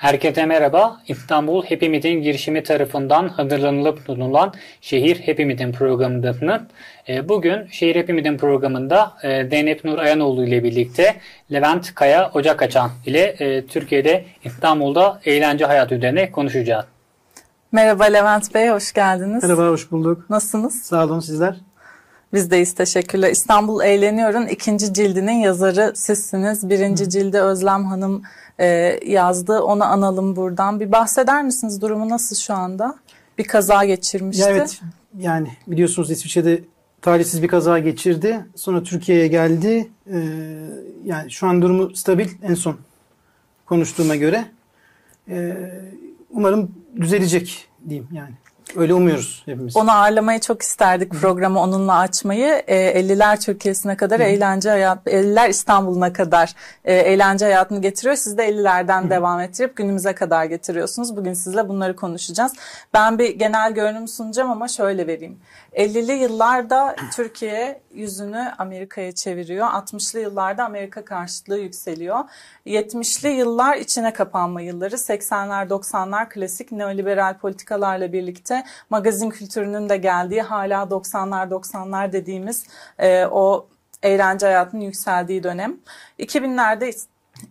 Herkese merhaba. İstanbul Hepimizin girişimi tarafından hazırlanılıp sunulan Şehir Hepimizin programındasınız. E, bugün Şehir Hepimizin programında e, Zeynep Nur Ayanoğlu ile birlikte Levent Kaya Ocak Açan ile e, Türkiye'de İstanbul'da eğlence hayatı üzerine konuşacağız. Merhaba Levent Bey, hoş geldiniz. Merhaba, hoş bulduk. Nasılsınız? Sağ olun, sizler? Biz deyiz, teşekkürler. İstanbul Eğleniyor'un ikinci cildinin yazarı sizsiniz. Birinci Hı. cilde Özlem Hanım e, yazdı. Onu analım buradan. Bir bahseder misiniz? Durumu nasıl şu anda? Bir kaza geçirmişti. Ya evet, yani biliyorsunuz İsviçre'de talihsiz bir kaza geçirdi. Sonra Türkiye'ye geldi. Ee, yani şu an durumu stabil en son konuştuğuma göre. Ee, umarım düzelecek diyeyim yani. Öyle umuyoruz hepimiz. Onu ağırlamayı çok isterdik programı onunla açmayı. E, 50'ler Türkiye'sine kadar Hı. eğlence hayat, 50'ler İstanbul'una kadar e, eğlence hayatını getiriyor. Siz de 50'lerden Hı. devam ettirip günümüze kadar getiriyorsunuz. Bugün sizle bunları konuşacağız. Ben bir genel görünüm sunacağım ama şöyle vereyim. 50'li yıllarda Türkiye yüzünü Amerika'ya çeviriyor. 60'lı yıllarda Amerika karşıtlığı yükseliyor. 70'li yıllar içine kapanma yılları. 80'ler 90'lar klasik neoliberal politikalarla birlikte magazin kültürünün de geldiği hala 90'lar 90'lar dediğimiz e, o eğlence hayatının yükseldiği dönem. 2000'lerde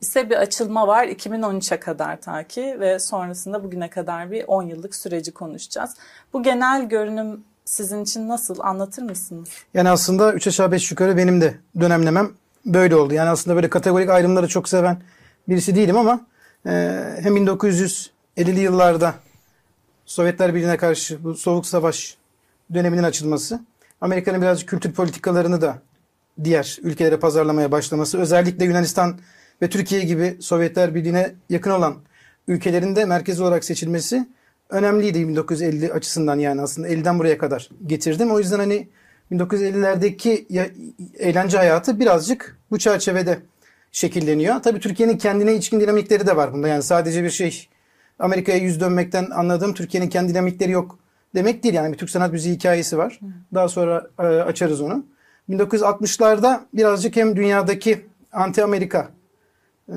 ise bir açılma var 2013'e kadar ta ki ve sonrasında bugüne kadar bir 10 yıllık süreci konuşacağız. Bu genel görünüm sizin için nasıl anlatır mısınız? Yani aslında 3 aşağı 5 yukarı benim de dönemlemem böyle oldu. Yani aslında böyle kategorik ayrımları çok seven birisi değilim ama e, hem 1950'li yıllarda Sovyetler Birliği'ne karşı bu soğuk savaş döneminin açılması, Amerika'nın birazcık kültür politikalarını da diğer ülkelere pazarlamaya başlaması, özellikle Yunanistan ve Türkiye gibi Sovyetler Birliği'ne yakın olan ülkelerin de merkez olarak seçilmesi önemliydi 1950 açısından yani aslında 50'den buraya kadar getirdim. O yüzden hani 1950'lerdeki eğlence hayatı birazcık bu çerçevede şekilleniyor. Tabii Türkiye'nin kendine içkin dinamikleri de var bunda. Yani sadece bir şey Amerika'ya yüz dönmekten anladığım Türkiye'nin kendi dinamikleri yok demek değil. Yani bir Türk sanat müziği hikayesi var. Daha sonra e, açarız onu. 1960'larda birazcık hem dünyadaki anti-Amerika e,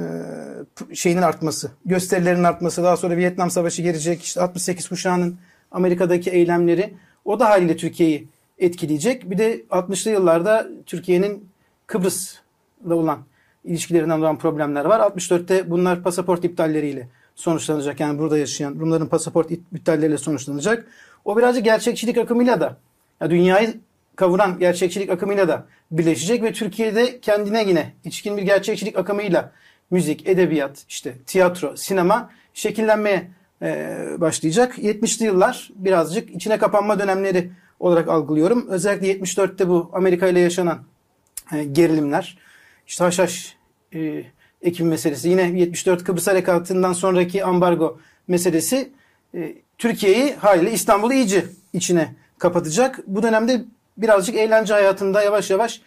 şeyinin artması, gösterilerin artması, daha sonra Vietnam Savaşı gelecek, işte 68 kuşağının Amerika'daki eylemleri o da haliyle Türkiye'yi etkileyecek. Bir de 60'lı yıllarda Türkiye'nin Kıbrıs'la olan ilişkilerinden olan problemler var. 64'te bunlar pasaport iptalleriyle sonuçlanacak. Yani burada yaşayan Rumların pasaport iptalleriyle sonuçlanacak. O birazcık gerçekçilik akımıyla da ya dünyayı kavuran gerçekçilik akımıyla da birleşecek ve Türkiye'de kendine yine içkin bir gerçekçilik akımıyla müzik, edebiyat, işte tiyatro, sinema şekillenmeye e, başlayacak. 70'li yıllar birazcık içine kapanma dönemleri olarak algılıyorum. Özellikle 74'te bu Amerika ile yaşanan e, gerilimler, işte haşhaş e, ekim meselesi, yine 74 Kıbrıs Harekatı'ndan sonraki ambargo meselesi e, Türkiye'yi haliyle İstanbul'u iyice içine kapatacak. Bu dönemde birazcık eğlence hayatında yavaş yavaş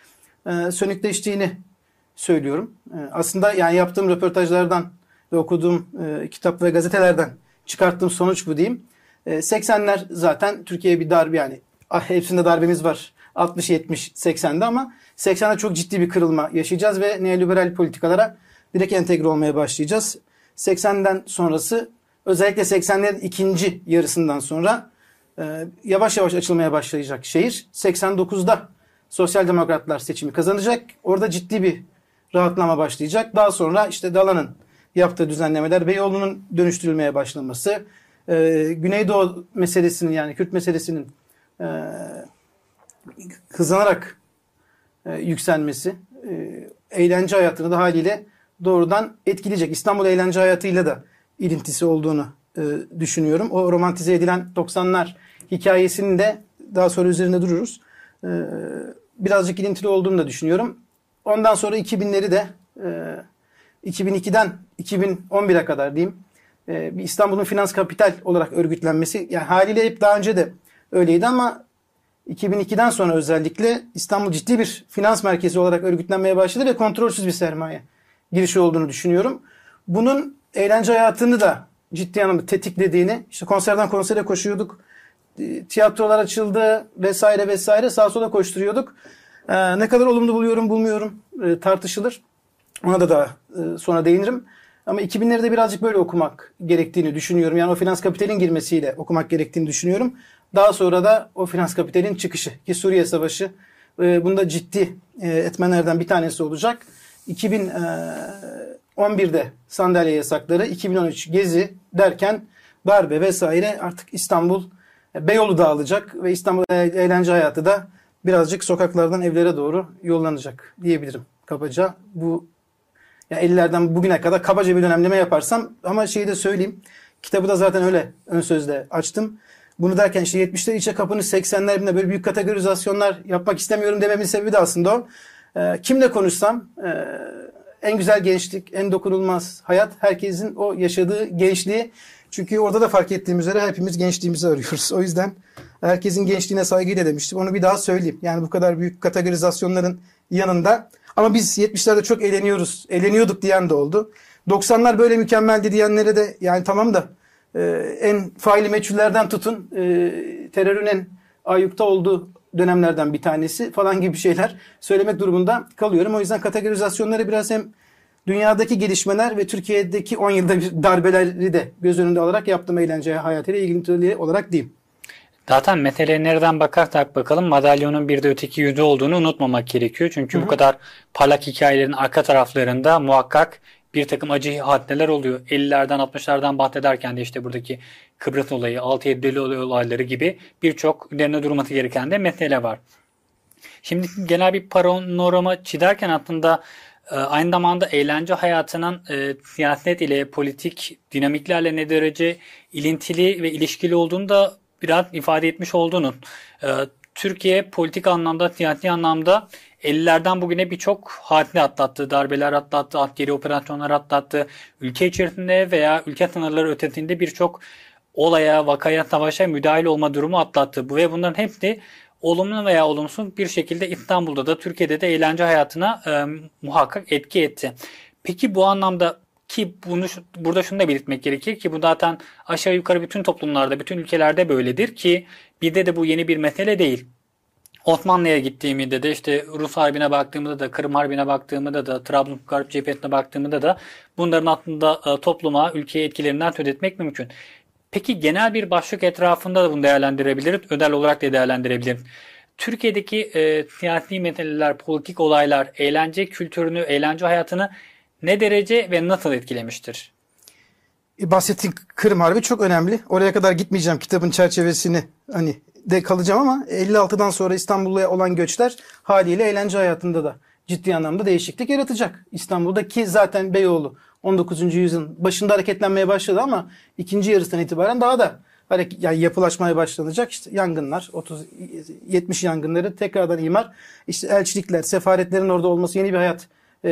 e, sönükleştiğini söylüyorum. E, aslında yani yaptığım röportajlardan ve okuduğum e, kitap ve gazetelerden çıkarttığım sonuç bu diyeyim. E, 80'ler zaten Türkiye'ye bir darbe yani ah, hepsinde darbemiz var. 60, 70, 80'de ama 80'de çok ciddi bir kırılma yaşayacağız ve neoliberal politikalara direkt entegre olmaya başlayacağız. 80'den sonrası özellikle 80'lerin ikinci yarısından sonra e, yavaş yavaş açılmaya başlayacak şehir. 89'da Sosyal Demokratlar seçimi kazanacak. Orada ciddi bir rahatlama başlayacak. Daha sonra işte Dalan'ın yaptığı düzenlemeler, Beyoğlu'nun dönüştürülmeye başlaması, e, Güneydoğu meselesinin yani Kürt meselesinin e, hızlanarak e, yükselmesi, e, eğlence hayatını da haliyle doğrudan etkileyecek. İstanbul eğlence hayatıyla da ilintisi olduğunu e, düşünüyorum. O romantize edilen 90'lar hikayesinin de daha sonra üzerinde dururuz. E, birazcık ilintili olduğunu da düşünüyorum. Ondan sonra 2000'leri de e, 2002'den 2011'e kadar diyeyim e, İstanbul'un finans kapital olarak örgütlenmesi yani haliyle hep daha önce de öyleydi ama 2002'den sonra özellikle İstanbul ciddi bir finans merkezi olarak örgütlenmeye başladı ve kontrolsüz bir sermaye girişi olduğunu düşünüyorum. Bunun eğlence hayatını da ciddi anlamda tetiklediğini, işte konserden konsere koşuyorduk, e, tiyatrolar açıldı vesaire vesaire sağa sola koşturuyorduk. Ee, ne kadar olumlu buluyorum bulmuyorum e, tartışılır. Ona da daha e, sonra değinirim. Ama 2000'leri de birazcık böyle okumak gerektiğini düşünüyorum. Yani o finans kapitalin girmesiyle okumak gerektiğini düşünüyorum. Daha sonra da o finans kapitalin çıkışı ki Suriye Savaşı e, bunda ciddi e, etmenlerden bir tanesi olacak. 2011'de sandalye yasakları, 2013 gezi derken darbe vesaire artık İstanbul e, Beyoğlu dağılacak ve İstanbul e, eğlence hayatı da birazcık sokaklardan evlere doğru yollanacak diyebilirim kabaca. Bu ya 50'lerden bugüne kadar kabaca bir dönemleme yaparsam ama şeyi de söyleyeyim. Kitabı da zaten öyle ön sözle açtım. Bunu derken işte 70'ler içe kapını 80'ler bile böyle büyük kategorizasyonlar yapmak istemiyorum dememin sebebi de aslında o. Ee, kimle konuşsam e, en güzel gençlik, en dokunulmaz hayat herkesin o yaşadığı gençliği. Çünkü orada da fark ettiğim üzere hepimiz gençliğimizi arıyoruz. O yüzden herkesin gençliğine saygıyla demiştim. Onu bir daha söyleyeyim. Yani bu kadar büyük kategorizasyonların yanında. Ama biz 70'lerde çok eğleniyoruz, eğleniyorduk diyen de oldu. 90'lar böyle mükemmeldi diyenlere de yani tamam da e, en faili meçhullerden tutun e, terörün en ayyukta olduğu dönemlerden bir tanesi falan gibi şeyler söylemek durumunda kalıyorum. O yüzden kategorizasyonları biraz hem dünyadaki gelişmeler ve Türkiye'deki 10 yılda bir darbeleri de göz önünde alarak yaptığım eğlence hayatıyla ilgili olarak diyeyim. Zaten meseleye nereden bakarsak bakalım madalyonun bir de öteki yüzü olduğunu unutmamak gerekiyor. Çünkü Hı-hı. bu kadar parlak hikayelerin arka taraflarında muhakkak bir takım acı hadneler oluyor. 50'lerden 60'lardan bahsederken de işte buradaki Kıbrıs olayı, 6-7 olayları gibi birçok üzerine durması gereken de mesele var. Şimdi genel bir panorama çizerken aslında e, aynı zamanda eğlence hayatının e, siyaset ile politik dinamiklerle ne derece ilintili ve ilişkili olduğunu da biraz ifade etmiş olduğunun. E, Türkiye politik anlamda, siyasi anlamda 50'lerden bugüne birçok hadise atlattı, darbeler atlattı, askeri operasyonlar atlattı. Ülke içerisinde veya ülke sınırları ötesinde birçok olaya, vakaya, savaşa müdahil olma durumu atlattı. Bu ve bunların hepsi olumlu veya olumsuz bir şekilde İstanbul'da da Türkiye'de de eğlence hayatına e, muhakkak etki etti. Peki bu anlamda ki bunu burada şunu da belirtmek gerekir ki bu zaten aşağı yukarı bütün toplumlarda, bütün ülkelerde böyledir ki bizde de bu yeni bir mesele değil. Osmanlı'ya gittiğimde de işte Rus Harbi'ne baktığımda da Kırım Harbi'ne baktığımda da Trabzonspor cephesine baktığımda da bunların aslında e, topluma, ülkeye etkilerinden söz etmek mümkün. Peki genel bir başlık etrafında da bunu değerlendirebiliriz. Özel olarak da değerlendirebiliriz. Türkiye'deki e, siyasi meseleler, politik olaylar, eğlence kültürünü, eğlence hayatını ne derece ve nasıl etkilemiştir? E, bahsettiğin Kırım Harbi çok önemli. Oraya kadar gitmeyeceğim kitabın çerçevesini hani de kalacağım ama 56'dan sonra İstanbul'a olan göçler haliyle eğlence hayatında da ciddi anlamda değişiklik yaratacak. İstanbul'daki zaten Beyoğlu 19. yüzyılın başında hareketlenmeye başladı ama ikinci yarısından itibaren daha da yani yapılaşmaya başlanacak. İşte yangınlar, 30 70 yangınları tekrardan imar, işte elçilikler, sefaretlerin orada olması yeni bir hayat e,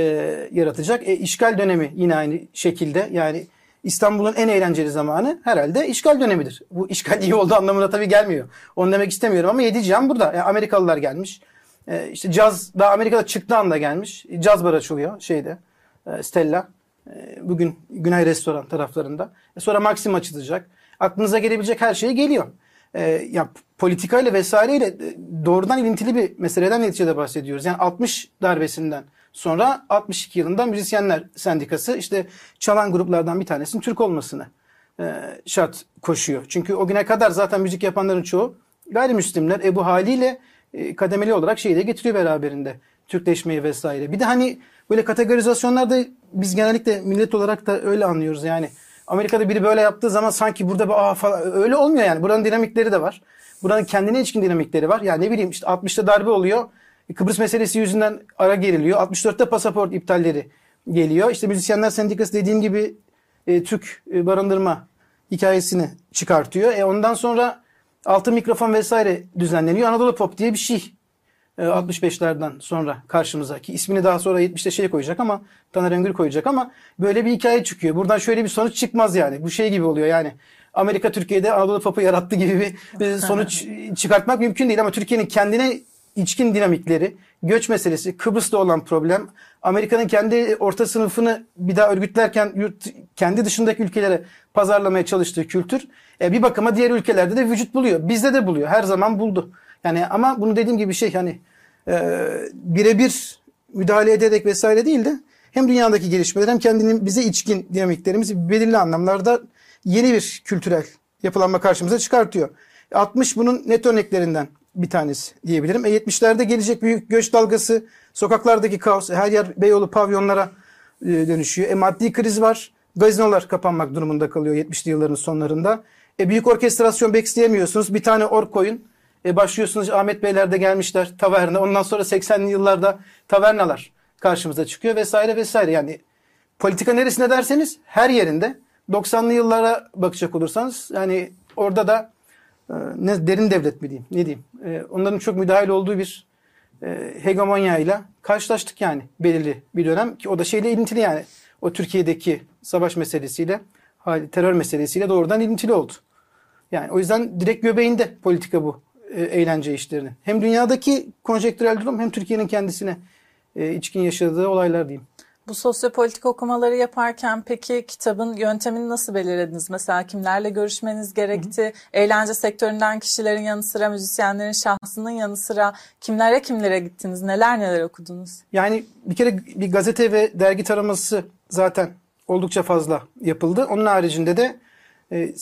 yaratacak. E, işgal dönemi yine aynı şekilde yani İstanbul'un en eğlenceli zamanı herhalde işgal dönemidir. Bu işgal iyi olduğu anlamına tabii gelmiyor. Onu demek istemiyorum ama yedi can burada. Yani Amerikalılar gelmiş. E, işte caz daha Amerika'da çıktığı anda gelmiş. Caz bar açılıyor şeyde. E, Stella. E, bugün Güney Restoran taraflarında. E, sonra Maxim açılacak. Aklınıza gelebilecek her şey geliyor. E, ya politikayla vesaireyle e, doğrudan ilintili bir meseleden neticede bahsediyoruz. Yani 60 darbesinden Sonra 62 yılında Müzisyenler Sendikası işte çalan gruplardan bir tanesinin Türk olmasını e, şart koşuyor. Çünkü o güne kadar zaten müzik yapanların çoğu gayrimüslimler. E bu haliyle e, kademeli olarak şeyi de getiriyor beraberinde. Türkleşmeyi vesaire. Bir de hani böyle kategorizasyonlarda biz genellikle millet olarak da öyle anlıyoruz yani. Amerika'da biri böyle yaptığı zaman sanki burada bir aa falan öyle olmuyor yani. Buranın dinamikleri de var. Buranın kendine ilişkin dinamikleri var. Yani ne bileyim işte 60'ta darbe oluyor. Kıbrıs meselesi yüzünden ara geriliyor. 64'te pasaport iptalleri geliyor. İşte müzisyenler sendikası dediğim gibi e, Türk e, barındırma hikayesini çıkartıyor. E ondan sonra altı mikrofon vesaire düzenleniyor. Anadolu Pop diye bir şey. E, 65'lerden sonra karşımıza ki ismini daha sonra 70'te şey koyacak ama Taner Öngür koyacak ama böyle bir hikaye çıkıyor. Buradan şöyle bir sonuç çıkmaz yani. Bu şey gibi oluyor yani. Amerika Türkiye'de Anadolu Pop'u yarattı gibi bir sonuç çıkartmak mümkün değil ama Türkiye'nin kendine içkin dinamikleri, göç meselesi, Kıbrıs'ta olan problem, Amerika'nın kendi orta sınıfını bir daha örgütlerken yurt, kendi dışındaki ülkelere pazarlamaya çalıştığı kültür e, bir bakıma diğer ülkelerde de vücut buluyor. Bizde de buluyor. Her zaman buldu. Yani ama bunu dediğim gibi şey hani e, birebir müdahale ederek vesaire değil de hem dünyadaki gelişmeler hem kendinin bize içkin dinamiklerimiz belirli anlamlarda yeni bir kültürel yapılanma karşımıza çıkartıyor. 60 bunun net örneklerinden bir tanesi diyebilirim. E 70'lerde gelecek büyük göç dalgası, sokaklardaki kaos, her yer Beyoğlu pavyonlara e, dönüşüyor. E maddi kriz var. Gazinolar kapanmak durumunda kalıyor 70'li yılların sonlarında. E büyük orkestrasyon bekleyemiyorsunuz. Bir tane ork koyun. E başlıyorsunuz Ahmet Beyler de gelmişler taverna. Ondan sonra 80'li yıllarda tavernalar karşımıza çıkıyor vesaire vesaire. Yani politika neresine derseniz her yerinde. 90'lı yıllara bakacak olursanız yani orada da ne derin devlet mi diyeyim ne diyeyim. E, onların çok müdahil olduğu bir e, hegemonyayla karşılaştık yani belirli bir dönem ki o da şeyle ilintili yani o Türkiye'deki savaş meselesiyle terör meselesiyle doğrudan ilintili oldu. Yani o yüzden direkt göbeğinde politika bu e, eğlence işlerinin. Hem dünyadaki konjektürel durum hem Türkiye'nin kendisine e, içkin yaşadığı olaylar diyeyim. Bu sosyopolitik okumaları yaparken peki kitabın yöntemini nasıl belirlediniz? Mesela kimlerle görüşmeniz gerekti? Hı hı. Eğlence sektöründen kişilerin yanı sıra müzisyenlerin şahsının yanı sıra kimlere kimlere gittiniz? Neler neler okudunuz? Yani bir kere bir gazete ve dergi taraması zaten oldukça fazla yapıldı. Onun haricinde de e,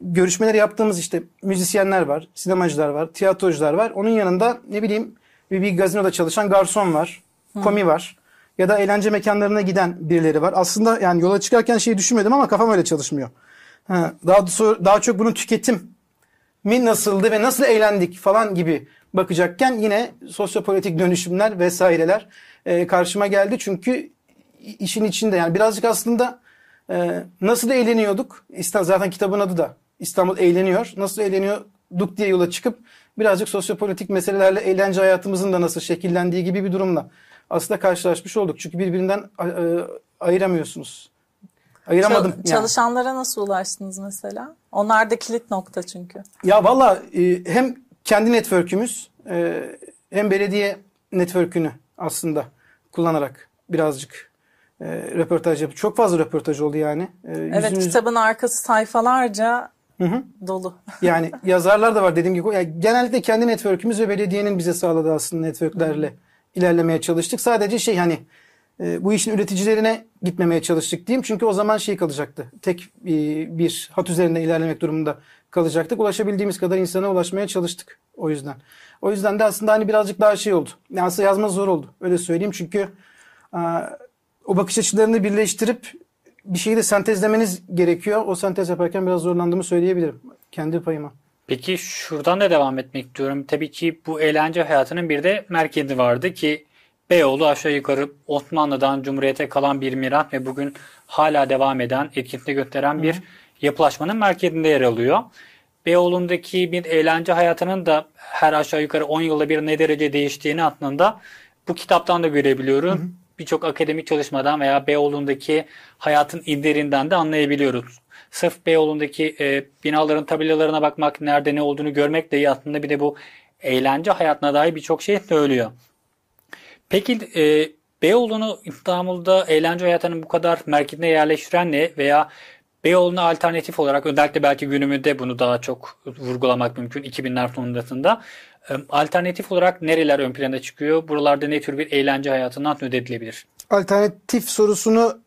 görüşmeler yaptığımız işte müzisyenler var, sinemacılar var, tiyatrocular var. Onun yanında ne bileyim bir, bir gazinoda çalışan garson var, Hı. komi var ya da eğlence mekanlarına giden birileri var. Aslında yani yola çıkarken şeyi düşünmedim ama kafam öyle çalışmıyor. Ha, daha daha çok bunun tüketim mi nasıldı ve nasıl eğlendik falan gibi bakacakken yine sosyopolitik dönüşümler vesaireler e, karşıma geldi. Çünkü işin içinde yani birazcık aslında e, nasıl eğleniyorduk? Zaten kitabın adı da İstanbul eğleniyor. Nasıl eğleniyorduk diye yola çıkıp birazcık sosyopolitik meselelerle eğlence hayatımızın da nasıl şekillendiği gibi bir durumla aslında karşılaşmış olduk. Çünkü birbirinden e, ayıramıyorsunuz. Ayıramadım. yani. Çalışanlara nasıl ulaştınız mesela? Onlar da kilit nokta çünkü. Ya valla e, hem kendi network'ümüz e, hem belediye network'ünü aslında kullanarak birazcık e, röportaj yapıp çok fazla röportaj oldu yani. E, evet yüzünüz... kitabın arkası sayfalarca Hı hı. Dolu. yani yazarlar da var dediğim gibi. Yani genellikle kendi network'ümüz ve belediyenin bize sağladığı aslında network'lerle hı ilerlemeye çalıştık. Sadece şey hani e, bu işin üreticilerine gitmemeye çalıştık diyeyim. Çünkü o zaman şey kalacaktı. Tek e, bir hat üzerinde ilerlemek durumunda kalacaktık. Ulaşabildiğimiz kadar insana ulaşmaya çalıştık o yüzden. O yüzden de aslında hani birazcık daha şey oldu. Yani aslında yazma zor oldu. Öyle söyleyeyim. Çünkü e, o bakış açılarını birleştirip bir şeyi de sentezlemeniz gerekiyor. O sentez yaparken biraz zorlandığımı söyleyebilirim. Kendi payıma. Peki şuradan da devam etmek diyorum. Tabii ki bu eğlence hayatının bir de merkezi vardı ki Beyoğlu aşağı yukarı Osmanlı'dan Cumhuriyet'e kalan bir miras ve bugün hala devam eden, etkisini gösteren bir yapılaşmanın merkezinde yer alıyor. Beyoğlu'ndaki bir eğlence hayatının da her aşağı yukarı 10 yılda bir ne derece değiştiğini aslında bu kitaptan da görebiliyorum. Birçok akademik çalışmadan veya Beyoğlu'ndaki hayatın izlerinden de anlayabiliyoruz sırf Beyoğlu'ndaki e, binaların tabelalarına bakmak, nerede ne olduğunu görmek de iyi aslında bir de bu eğlence hayatına dair birçok şey söylüyor. Peki e, Beyoğlu'nu İstanbul'da eğlence hayatının bu kadar merkezine yerleştiren ne veya Beyoğlu'na alternatif olarak özellikle belki günümüzde bunu daha çok vurgulamak mümkün 2000'ler sonrasında. E, alternatif olarak nereler ön plana çıkıyor? Buralarda ne tür bir eğlence hayatından söz edilebilir? Alternatif sorusunu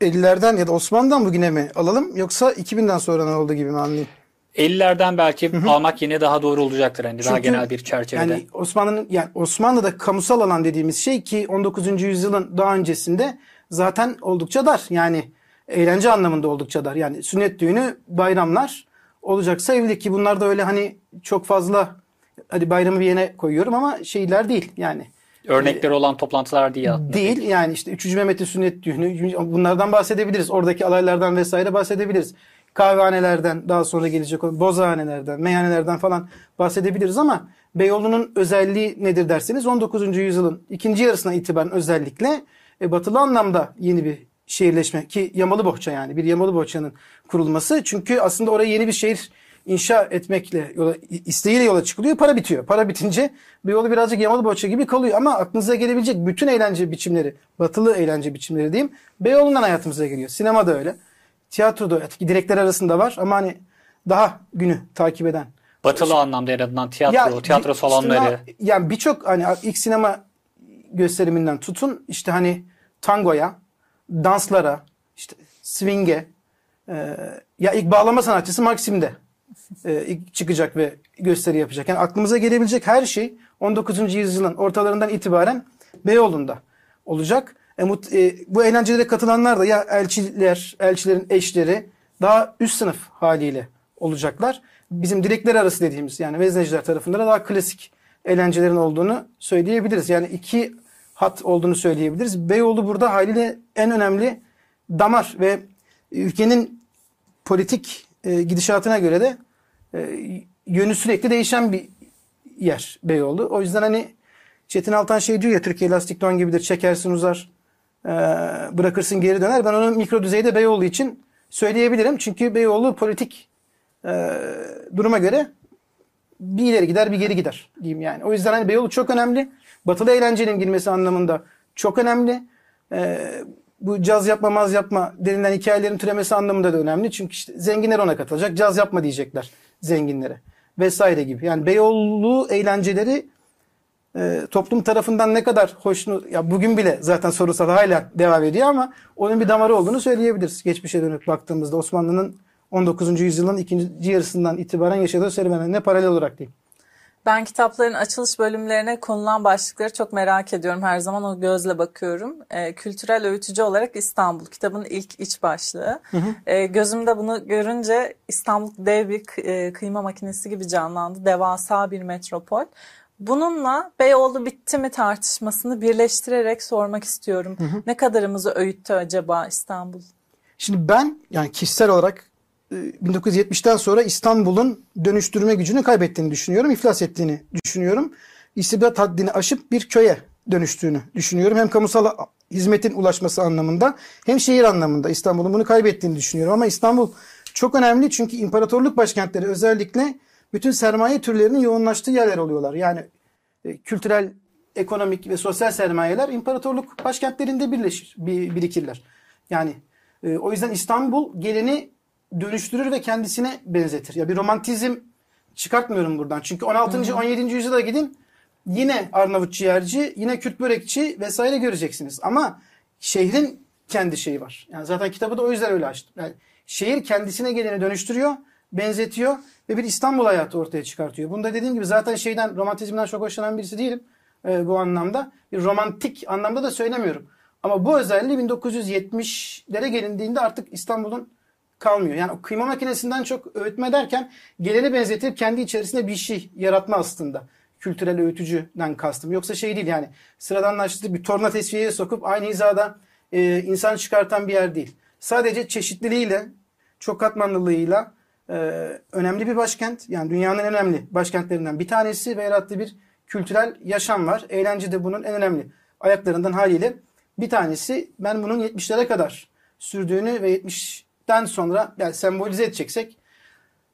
50'lerden ya da Osmanlı'dan bugüne mi alalım yoksa 2000'den sonra ne oldu gibi mi anlayayım? 50'lerden belki Hı-hı. almak yine daha doğru olacaktır hani Çünkü, daha genel bir çerçevede. Yani Osmanlı'nın yani Osmanlı'da kamusal alan dediğimiz şey ki 19. yüzyılın daha öncesinde zaten oldukça dar. Yani eğlence anlamında oldukça dar. Yani sünnet düğünü, bayramlar olacaksa evlilik ki bunlar da öyle hani çok fazla hadi bayramı bir yere koyuyorum ama şeyler değil yani. Örnekleri olan toplantılar değil aslında. Değil yani işte 3. Mehmet'in sünnet düğünü bunlardan bahsedebiliriz. Oradaki alaylardan vesaire bahsedebiliriz. Kahvehanelerden daha sonra gelecek olan bozhanelerden, meyhanelerden falan bahsedebiliriz ama Beyoğlu'nun özelliği nedir derseniz 19. yüzyılın ikinci yarısına itibaren özellikle e, batılı anlamda yeni bir şehirleşme ki Yamalı Bohça yani bir Yamalı Bohça'nın kurulması. Çünkü aslında oraya yeni bir şehir inşa etmekle yola, isteğiyle yola çıkılıyor. Para bitiyor. Para bitince bir yolu birazcık yamalı boğaça gibi kalıyor. Ama aklınıza gelebilecek bütün eğlence biçimleri, batılı eğlence biçimleri diyeyim, Beyoğlu'ndan hayatımıza geliyor. Sinema da öyle. Tiyatro da. Direkler arasında var ama hani daha günü takip eden. Batılı işte, anlamda en azından tiyatro, ya, tiyatro salonları. Işte, yani birçok hani ilk sinema gösteriminden tutun işte hani tangoya, danslara, işte swing'e, e, ya ilk bağlama sanatçısı Maxim'de e, çıkacak ve gösteri yapacak. Yani aklımıza gelebilecek her şey 19. yüzyılın ortalarından itibaren Beyoğlu'nda olacak. E, mut, e, bu eğlencelere katılanlar da ya elçiler, elçilerin eşleri daha üst sınıf haliyle olacaklar. Bizim direkler arası dediğimiz yani vezneciler tarafından da daha klasik eğlencelerin olduğunu söyleyebiliriz. Yani iki hat olduğunu söyleyebiliriz. Beyoğlu burada haliyle en önemli damar ve ülkenin politik e, gidişatına göre de e, yönü sürekli değişen bir yer Beyoğlu. O yüzden hani Çetin Altan şey diyor ya Türkiye lastik don gibidir çekersin uzar e, bırakırsın geri döner. Ben onu mikro düzeyde Beyoğlu için söyleyebilirim. Çünkü Beyoğlu politik e, duruma göre bir ileri gider bir geri gider diyeyim yani. O yüzden hani Beyoğlu çok önemli. Batılı eğlencenin girmesi anlamında çok önemli. E, bu caz yapma maz yapma denilen hikayelerin türemesi anlamında da önemli. Çünkü işte zenginler ona katılacak. Caz yapma diyecekler zenginlere vesaire gibi. Yani Beyoğlu eğlenceleri e, toplum tarafından ne kadar hoşnut ya bugün bile zaten sorusal hala devam ediyor ama onun bir damarı olduğunu söyleyebiliriz. Geçmişe dönüp baktığımızda Osmanlı'nın 19. yüzyılın ikinci yarısından itibaren yaşadığı serüvenine paralel olarak diyeyim. Ben kitapların açılış bölümlerine konulan başlıkları çok merak ediyorum. Her zaman o gözle bakıyorum. E, kültürel öğütücü olarak İstanbul. Kitabın ilk iç başlığı. Hı hı. E, gözümde bunu görünce İstanbul dev bir e, kıyma makinesi gibi canlandı. Devasa bir metropol. Bununla Beyoğlu bitti mi tartışmasını birleştirerek sormak istiyorum. Hı hı. Ne kadarımızı öğüttü acaba İstanbul? Şimdi ben yani kişisel olarak 1970'ten sonra İstanbul'un dönüştürme gücünü kaybettiğini düşünüyorum. iflas ettiğini düşünüyorum. İstibdat haddini aşıp bir köye dönüştüğünü düşünüyorum. Hem kamusal hizmetin ulaşması anlamında hem şehir anlamında İstanbul'un bunu kaybettiğini düşünüyorum. Ama İstanbul çok önemli çünkü imparatorluk başkentleri özellikle bütün sermaye türlerinin yoğunlaştığı yerler oluyorlar. Yani e, kültürel, ekonomik ve sosyal sermayeler imparatorluk başkentlerinde birleşir, birikirler. Yani e, o yüzden İstanbul geleni dönüştürür ve kendisine benzetir. Ya bir romantizm çıkartmıyorum buradan. Çünkü 16. Hı hı. 17. yüzyıla gidin yine Arnavut ciğerci, yine Kürt börekçi vesaire göreceksiniz. Ama şehrin kendi şeyi var. Yani zaten kitabı da o yüzden öyle açtım. Yani şehir kendisine geleni dönüştürüyor, benzetiyor ve bir İstanbul hayatı ortaya çıkartıyor. Bunda dediğim gibi zaten şeyden romantizmden çok hoşlanan birisi değilim e, bu anlamda. Bir romantik anlamda da söylemiyorum. Ama bu özelliği 1970'lere gelindiğinde artık İstanbul'un kalmıyor. Yani o kıyma makinesinden çok öğütme derken geleni benzetip kendi içerisinde bir şey yaratma aslında. Kültürel öğütücüden kastım. Yoksa şey değil yani sıradanlaştırıp bir torna tesviyeye sokup aynı hizada e, insan çıkartan bir yer değil. Sadece çeşitliliğiyle, çok katmanlılığıyla e, önemli bir başkent. Yani dünyanın en önemli başkentlerinden bir tanesi ve yarattığı bir kültürel yaşam var. Eğlence de bunun en önemli ayaklarından haliyle bir tanesi. Ben bunun 70'lere kadar sürdüğünü ve 70 den sonra yani sembolize edeceksek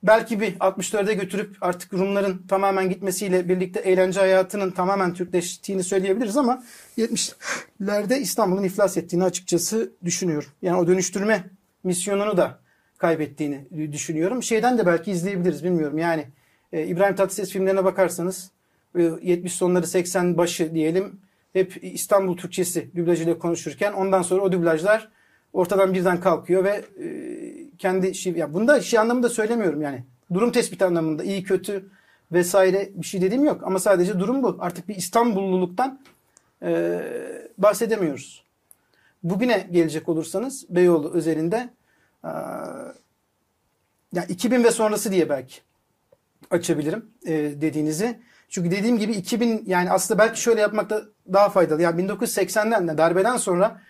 belki bir 64'e götürüp artık Rumların tamamen gitmesiyle birlikte eğlence hayatının tamamen Türkleştiğini söyleyebiliriz ama 70'lerde İstanbul'un iflas ettiğini açıkçası düşünüyorum. Yani o dönüştürme misyonunu da kaybettiğini düşünüyorum. Şeyden de belki izleyebiliriz bilmiyorum. Yani e, İbrahim Tatlıses filmlerine bakarsanız e, 70 sonları 80 başı diyelim hep İstanbul Türkçesi dublajıyla konuşurken ondan sonra o dublajlar ortadan birden kalkıyor ve e, kendi şey ya bunda şey anlamında söylemiyorum yani. Durum tespiti anlamında iyi kötü vesaire bir şey dediğim yok ama sadece durum bu. Artık bir İstanbulluluktan e, bahsedemiyoruz. Bugüne gelecek olursanız Beyoğlu özelinde e, yani 2000 ve sonrası diye belki açabilirim e, dediğinizi. Çünkü dediğim gibi 2000 yani aslında belki şöyle yapmak da daha faydalı. Yani 1980'den de darbeden sonra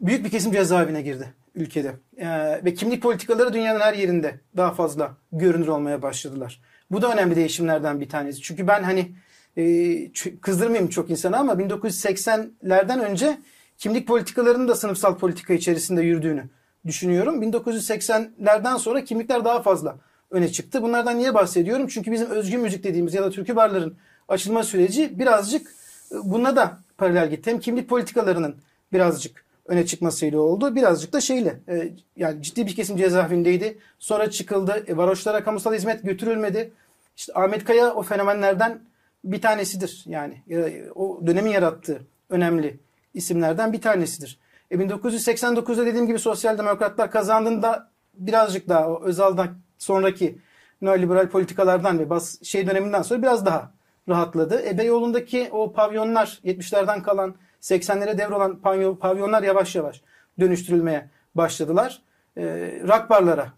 büyük bir kesim cezaevine girdi ülkede. Ee, ve kimlik politikaları dünyanın her yerinde daha fazla görünür olmaya başladılar. Bu da önemli değişimlerden bir tanesi. Çünkü ben hani e, kızdırmayayım çok insanı ama 1980'lerden önce kimlik politikalarının da sınıfsal politika içerisinde yürüdüğünü düşünüyorum. 1980'lerden sonra kimlikler daha fazla öne çıktı. Bunlardan niye bahsediyorum? Çünkü bizim özgün müzik dediğimiz ya da türkü barların açılma süreci birazcık e, buna da paralel gitti. Hem kimlik politikalarının birazcık öne çıkmasıyla oldu. Birazcık da şeyle e, yani ciddi bir kesim cezaevindeydi. Sonra çıkıldı. E, varoşlara kamusal hizmet götürülmedi. İşte Ahmet Kaya o fenomenlerden bir tanesidir. Yani e, o dönemin yarattığı önemli isimlerden bir tanesidir. E 1989'da dediğim gibi sosyal demokratlar kazandığında birazcık daha o Özal'dan sonraki neoliberal politikalardan ve bas şey döneminden sonra biraz daha rahatladı. E Beyoğlu'ndaki o pavyonlar 70'lerden kalan 80'lere devrolan pavyonlar yavaş yavaş dönüştürülmeye başladılar. E, rock barlara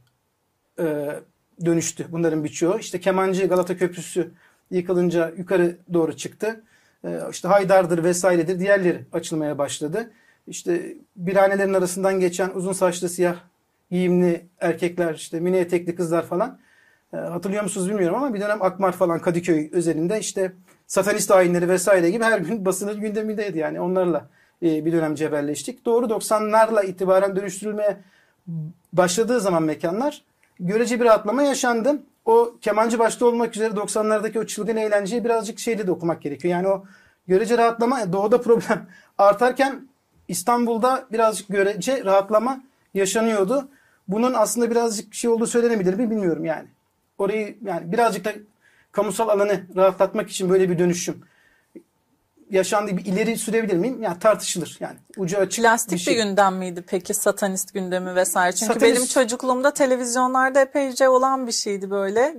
e, dönüştü bunların birçoğu. İşte Kemancı Galata Köprüsü yıkılınca yukarı doğru çıktı. E, işte Haydar'dır vesairedir diğerleri açılmaya başladı. İşte birhanelerin arasından geçen uzun saçlı siyah giyimli erkekler işte mini etekli kızlar falan. E, hatırlıyor musunuz bilmiyorum ama bir dönem Akmar falan Kadıköy özelinde işte satanist ayinleri vesaire gibi her gün basının gündemindeydi yani onlarla e, bir dönem cebelleştik. Doğru 90'larla itibaren dönüştürülmeye başladığı zaman mekanlar görece bir rahatlama yaşandı. O kemancı başta olmak üzere 90'lardaki o çılgın eğlenceyi birazcık şeyle de okumak gerekiyor. Yani o görece rahatlama doğuda problem artarken İstanbul'da birazcık görece rahatlama yaşanıyordu. Bunun aslında birazcık şey olduğu söylenebilir mi bilmiyorum yani. Orayı yani birazcık da kamusal alanı rahatlatmak için böyle bir dönüşüm yaşandığı bir ileri sürebilir miyim? Yani tartışılır. Yani ucu açık Plastik bir, şey. bir gündem miydi peki satanist gündemi vesaire? Çünkü Satanist- benim çocukluğumda televizyonlarda epeyce olan bir şeydi böyle.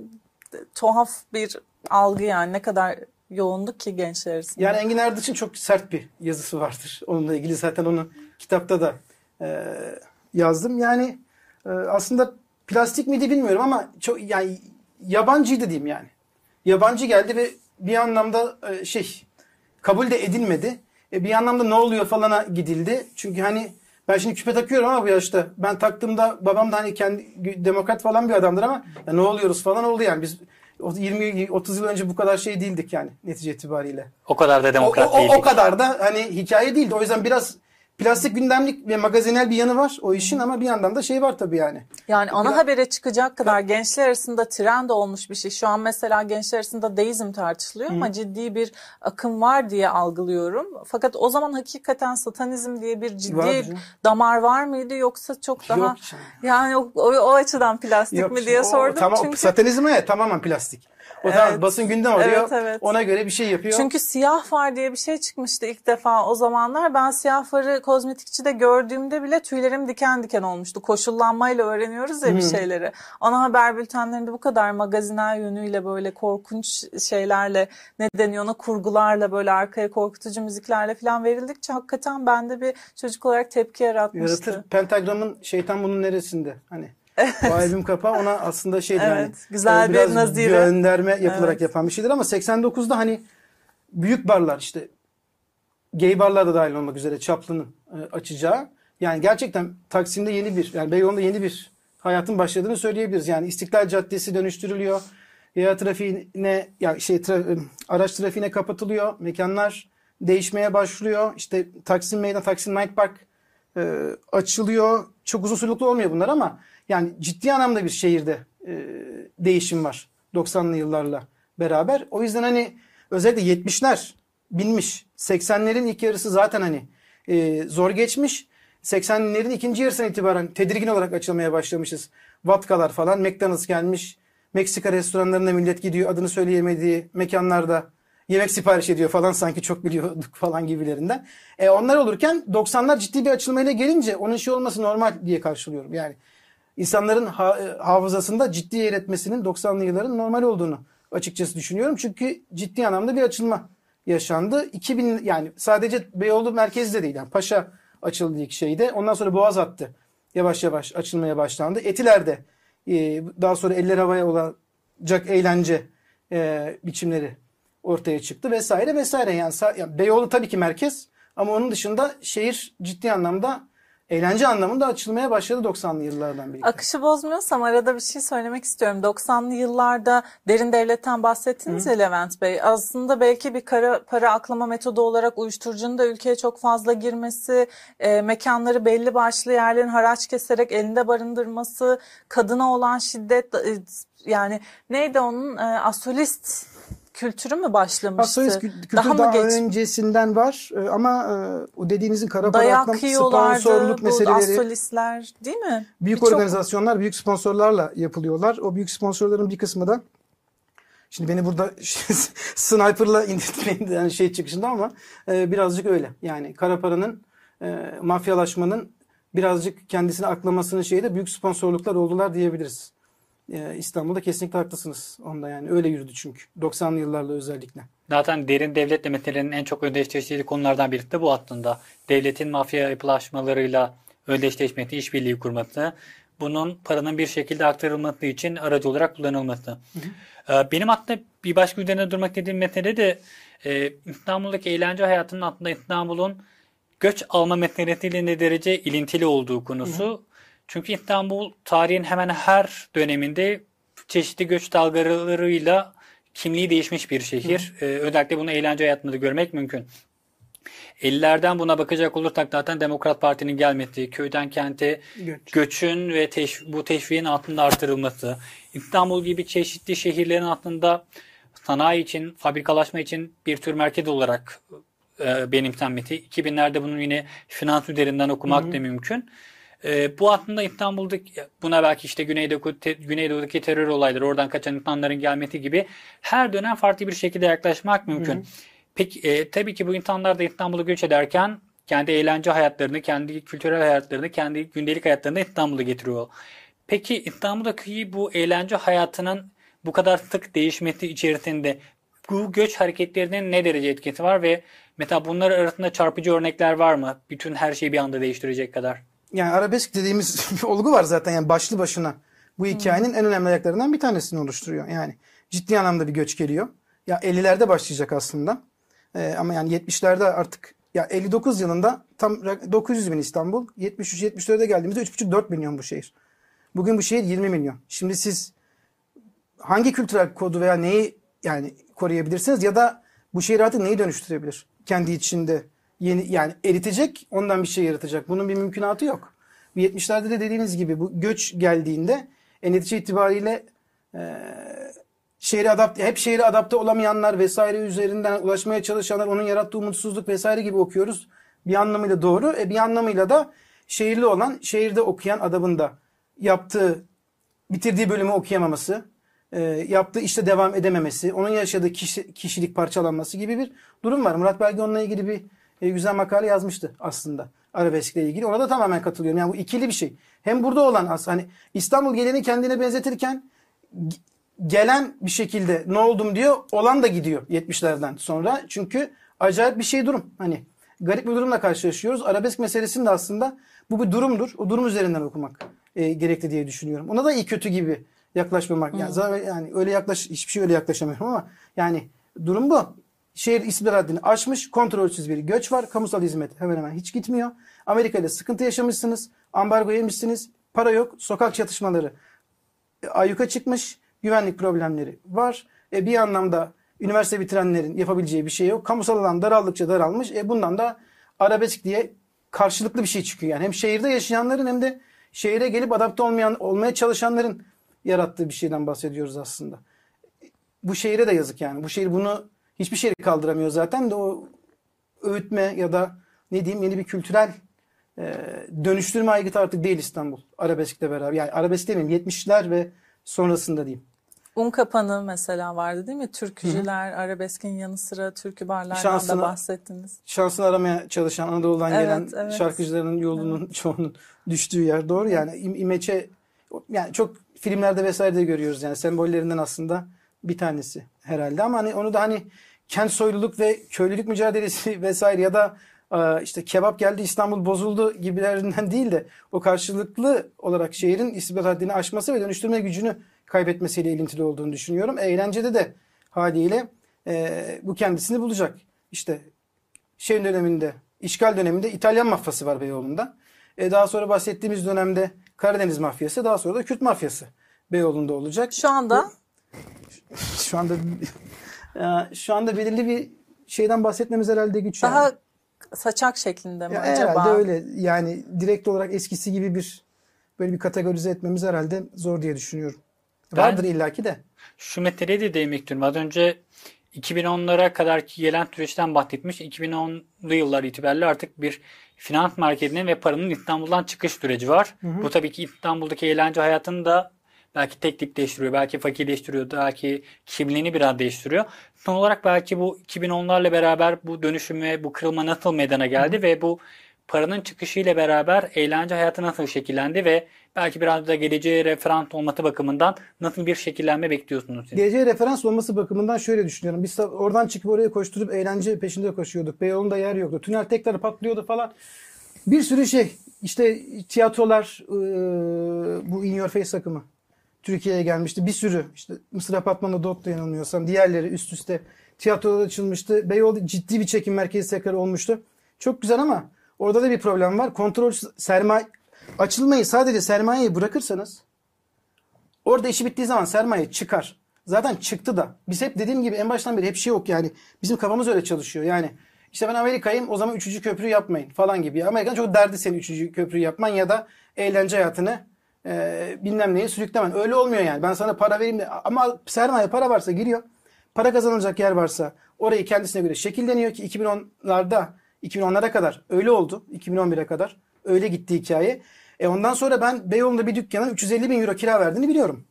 Tuhaf bir algı yani ne kadar yoğunluk ki gençler arasında. Yani Engin Ardıç'ın çok sert bir yazısı vardır. Onunla ilgili zaten onu kitapta da e, yazdım. Yani e, aslında plastik miydi bilmiyorum ama çok yani yabancıydı diyeyim yani. Yabancı geldi ve bir anlamda e, şey kabul de edilmedi. E, bir anlamda ne oluyor falana gidildi. Çünkü hani ben şimdi küpe takıyorum ama bu yaşta. Ben taktığımda babam da hani kendi demokrat falan bir adamdır ama ya ne oluyoruz falan oldu yani. Biz 20-30 yıl önce bu kadar şey değildik yani netice itibariyle. O kadar da O, demokrat o, o, değildik. o kadar da hani hikaye değildi. O yüzden biraz plastik gündemlik ve magazinel bir yanı var o işin ama bir yandan da şey var tabii yani. Yani ana Ya- habere çıkacak kadar gençler arasında trend olmuş bir şey. Şu an mesela gençler arasında deizm tartışılıyor ama ciddi bir akım var diye algılıyorum. Fakat o zaman hakikaten satanizm diye bir ciddi canım. damar var mıydı yoksa çok daha Yok canım. yani o, o, o açıdan plastik Yok, mi diye o- sordum. Tamam, çünkü satanizm ya tamamen plastik. O Evet. basın gündem arıyor. Evet, evet. Ona göre bir şey yapıyor. Çünkü siyah far diye bir şey çıkmıştı ilk defa o zamanlar. Ben siyah farı kozmetikçide gördüğümde bile tüylerim diken diken olmuştu. Koşullanmayla öğreniyoruz ya bir şeyleri. Ana haber bültenlerinde bu kadar magazinel yönüyle böyle korkunç şeylerle ne deniyor ona kurgularla böyle arkaya korkutucu müziklerle falan verildikçe hakikaten bende bir çocuk olarak tepki yaratmıştı. Yaratır. Pentagramın şeytan bunun neresinde? Hani o albüm kapağı ona aslında şeydir Evet, hani. güzel e, bir biraz nazire. gönderme yapılarak Evet. yapan bir şeydir ama 89'da hani büyük barlar işte gay barlar da dahil olmak üzere Chaplin'ın e, açacağı yani gerçekten Taksim'de yeni bir yani Beyoğlu'nda yeni bir hayatın başladığını söyleyebiliriz. Yani İstiklal Caddesi dönüştürülüyor. Yaya trafiğine ya şey tra- araç trafiğine kapatılıyor. Mekanlar değişmeye başlıyor. İşte Taksim Meydan, Taksim Night Park e, açılıyor. Çok uzun soluklu olmuyor bunlar ama yani ciddi anlamda bir şehirde e, değişim var 90'lı yıllarla beraber. O yüzden hani özellikle 70'ler binmiş. 80'lerin ilk yarısı zaten hani e, zor geçmiş. 80'lerin ikinci yarısından itibaren tedirgin olarak açılmaya başlamışız. Vatkalar falan, McDonald's gelmiş. Meksika restoranlarında millet gidiyor adını söyleyemediği mekanlarda yemek sipariş ediyor falan sanki çok biliyorduk falan gibilerinden. E, onlar olurken 90'lar ciddi bir açılmayla gelince onun şey olması normal diye karşılıyorum. Yani insanların ha- e, hafızasında ciddi yer etmesinin 90'lı yılların normal olduğunu açıkçası düşünüyorum. Çünkü ciddi anlamda bir açılma yaşandı. 2000 yani sadece Beyoğlu merkezde değil yani Paşa açıldı ilk şeyde. Ondan sonra Boğaz hattı yavaş yavaş açılmaya başlandı. Etiler'de e, daha sonra eller havaya olacak eğlence e, biçimleri ortaya çıktı vesaire vesaire. Yani, sa- yani Beyoğlu tabii ki merkez ama onun dışında şehir ciddi anlamda eğlence anlamında açılmaya başladı 90'lı yıllardan birlikte. Akışı bozmuyorsam arada bir şey söylemek istiyorum. 90'lı yıllarda derin devletten bahsettiniz ya Levent Bey. Aslında belki bir kara, para aklama metodu olarak uyuşturucunun da ülkeye çok fazla girmesi, e, mekanları belli başlı yerlerin haraç keserek elinde barındırması, kadına olan şiddet, e, yani neydi onun e, asolist kültürü mü başlamıştı? Aslında kü- kültür daha, daha, geç? öncesinden var e, ama e, o dediğinizin kara para sponsorluk meseleleri asolistler değil mi? büyük Birçok- organizasyonlar büyük sponsorlarla yapılıyorlar. O büyük sponsorların bir kısmı da Şimdi beni burada sniper'la indirtmeyin yani şey çıkışında ama e, birazcık öyle. Yani kara paranın e, mafyalaşmanın birazcık kendisini aklamasının şeyi de büyük sponsorluklar oldular diyebiliriz. E, İstanbul'da kesinlikle haklısınız onda yani. Öyle yürüdü çünkü. 90'lı yıllarla özellikle. Zaten derin devlet meselelerin en çok özdeşleştiği konulardan biri de bu aslında. Devletin mafya yapılaşmalarıyla özdeşleşmesi, işbirliği kurması, bunun paranın bir şekilde aktarılması için aracı olarak kullanılması. Hı hı. Benim aslında bir başka üzerine durmak istediğim mesele de e, İstanbul'daki eğlence hayatının aslında İstanbul'un göç alma meselesiyle ne derece ilintili olduğu konusu. Hı hı. Çünkü İstanbul tarihin hemen her döneminde çeşitli göç dalgalarıyla kimliği değişmiş bir şehir. Hı. Ee, özellikle bunu eğlence hayatında da görmek mümkün. 50'lerden buna bakacak olursak zaten Demokrat Parti'nin gelmesi, köyden kente Göç. göçün ve teş, bu teşviğin altında artırılması, İstanbul gibi çeşitli şehirlerin altında sanayi için, fabrikalaşma için bir tür merkez olarak e, benimsenmesi. 2000'lerde bunun yine finans üzerinden okumak hı hı. da mümkün. E, bu aslında İstanbul'daki buna belki işte Güneydoğu, te, Güneydoğu'daki terör olayları, oradan kaçan insanların gelmesi gibi her dönem farklı bir şekilde yaklaşmak mümkün. Hı hı. Peki e, tabii ki bu insanlar da İstanbul'a göç ederken kendi eğlence hayatlarını, kendi kültürel hayatlarını, kendi gündelik hayatlarını İstanbul'a getiriyor. Peki İstanbul'daki bu eğlence hayatının bu kadar sık değişmesi içerisinde bu göç hareketlerinin ne derece etkisi var ve mesela bunlar arasında çarpıcı örnekler var mı? Bütün her şeyi bir anda değiştirecek kadar. Yani arabesk dediğimiz olgu var zaten yani başlı başına bu hikayenin hmm. en önemli ayaklarından bir tanesini oluşturuyor. Yani ciddi anlamda bir göç geliyor. Ya 50'lerde başlayacak aslında. Ee, ama yani 70'lerde artık ya 59 yılında tam 900 bin İstanbul. 73-74'e geldiğimizde 3,5-4 milyon bu şehir. Bugün bu şehir 20 milyon. Şimdi siz hangi kültürel kodu veya neyi yani koruyabilirsiniz ya da bu şehir artık neyi dönüştürebilir? Kendi içinde yeni yani eritecek ondan bir şey yaratacak. Bunun bir mümkünatı yok. 70'lerde de dediğiniz gibi bu göç geldiğinde en netice itibariyle e, şehre adapte, hep şehre adapte olamayanlar vesaire üzerinden ulaşmaya çalışanlar onun yarattığı umutsuzluk vesaire gibi okuyoruz. Bir anlamıyla doğru. E, bir anlamıyla da şehirli olan, şehirde okuyan adamın da yaptığı, bitirdiği bölümü okuyamaması, e, yaptığı işte devam edememesi, onun yaşadığı kişi, kişilik parçalanması gibi bir durum var. Murat Belge onunla ilgili bir e, güzel makale yazmıştı aslında arabeskle ilgili. Ona da tamamen katılıyorum. Yani bu ikili bir şey. Hem burada olan aslında hani İstanbul geleni kendine benzetirken gelen bir şekilde ne oldum diyor. Olan da gidiyor 70'lerden sonra. Çünkü acayip bir şey durum. Hani garip bir durumla karşılaşıyoruz. Arabesk meselesinin de aslında bu bir durumdur. O durum üzerinden okumak e, gerekli diye düşünüyorum. Ona da iyi kötü gibi yaklaşmamak. Yani, yani öyle yaklaş hiçbir şey öyle yaklaşamıyorum ama yani durum bu. Şehir istihbarat haddini aşmış, kontrolsüz bir göç var. Kamusal hizmet hemen hemen hiç gitmiyor. Amerika ile sıkıntı yaşamışsınız. Ambargo yemişsiniz. Para yok. Sokak çatışmaları e, ayyuka çıkmış güvenlik problemleri var. E, bir anlamda üniversite bitirenlerin yapabileceği bir şey yok. Kamusal alan daraldıkça daralmış. E, bundan da arabesk diye karşılıklı bir şey çıkıyor. Yani hem şehirde yaşayanların hem de şehire gelip adapte olmayan olmaya çalışanların yarattığı bir şeyden bahsediyoruz aslında. Bu şehire de yazık yani. Bu şehir bunu hiçbir şehri kaldıramıyor zaten de o öğütme ya da ne diyeyim yeni bir kültürel e, dönüştürme aygıtı artık değil İstanbul. Arabeskle beraber. Yani arabesk demeyeyim 70'ler ve sonrasında diyeyim. Un kapanı mesela vardı değil mi? Türkücüler, Hı-hı. arabeskin yanı sıra türkü barlardan şansını, da bahsettiniz. Şansını aramaya çalışan Anadolu'dan evet, gelen evet. şarkıcıların yolunun evet. çoğunun düştüğü yer doğru. Yani imeçe yani çok filmlerde vesaire de görüyoruz yani sembollerinden aslında bir tanesi herhalde ama hani onu da hani kent soyluluk ve köylülük mücadelesi vesaire ya da işte kebap geldi İstanbul bozuldu gibilerinden değil de o karşılıklı olarak şehrin istihbarat haddini aşması ve dönüştürme gücünü kaybetmesiyle ilintili olduğunu düşünüyorum. Eğlencede de haliyle e, bu kendisini bulacak. İşte şey döneminde, işgal döneminde İtalyan mafyası var Beyoğlu'nda. E, daha sonra bahsettiğimiz dönemde Karadeniz mafyası, daha sonra da Kürt mafyası Beyoğlu'nda olacak. Şu anda? Şu anda şu anda belirli bir şeyden bahsetmemiz herhalde güç. Daha yani. saçak şeklinde mi ya acaba? Herhalde öyle. Yani direkt olarak eskisi gibi bir böyle bir kategorize etmemiz herhalde zor diye düşünüyorum. Vardır illaki de. Şu meseleye de değinmek istiyorum. Az önce 2010'lara kadar gelen süreçten bahsetmiş. 2010'lu yıllar itibariyle artık bir finans merkezinin ve paranın İstanbul'dan çıkış süreci var. Hı hı. Bu tabii ki İstanbul'daki eğlence hayatını da belki tek tipleştiriyor, belki fakirleştiriyor, belki kimliğini biraz değiştiriyor. Son olarak belki bu 2010'larla beraber bu dönüşüme, bu kırılma nasıl meydana geldi ve bu paranın çıkışıyla beraber eğlence hayatı nasıl şekillendi ve belki biraz da geleceğe referans olması bakımından nasıl bir şekillenme bekliyorsunuz siz? Geleceğe referans olması bakımından şöyle düşünüyorum. Biz oradan çıkıp oraya koşturup eğlence peşinde koşuyorduk. Beyoğlu'nda yer yoktu. Tünel tekrar patlıyordu falan. Bir sürü şey. İşte tiyatrolar bu In Your Face akımı. Türkiye'ye gelmişti. Bir sürü işte Mısır Apartmanı'nda Dot'ta yanılmıyorsam diğerleri üst üste tiyatrolar açılmıştı. Beyoğlu ciddi bir çekim merkezi tekrar olmuştu. Çok güzel ama orada da bir problem var. Kontrol sermaye açılmayı sadece sermayeyi bırakırsanız orada işi bittiği zaman sermaye çıkar. Zaten çıktı da. Biz hep dediğim gibi en baştan beri hep şey yok yani. Bizim kafamız öyle çalışıyor. Yani işte ben Amerika'yım o zaman üçüncü köprü yapmayın falan gibi. Amerikan çok derdi senin üçüncü köprü yapman ya da eğlence hayatını e, bilmem neye sürüklemen. Öyle olmuyor yani. Ben sana para vereyim de ama sermaye para varsa giriyor. Para kazanılacak yer varsa orayı kendisine göre şekilleniyor ki 2010'larda 2010'lara kadar öyle oldu. 2011'e kadar öyle gitti hikaye. E ondan sonra ben Beyoğlu'nda bir dükkana 350 bin euro kira verdiğini biliyorum.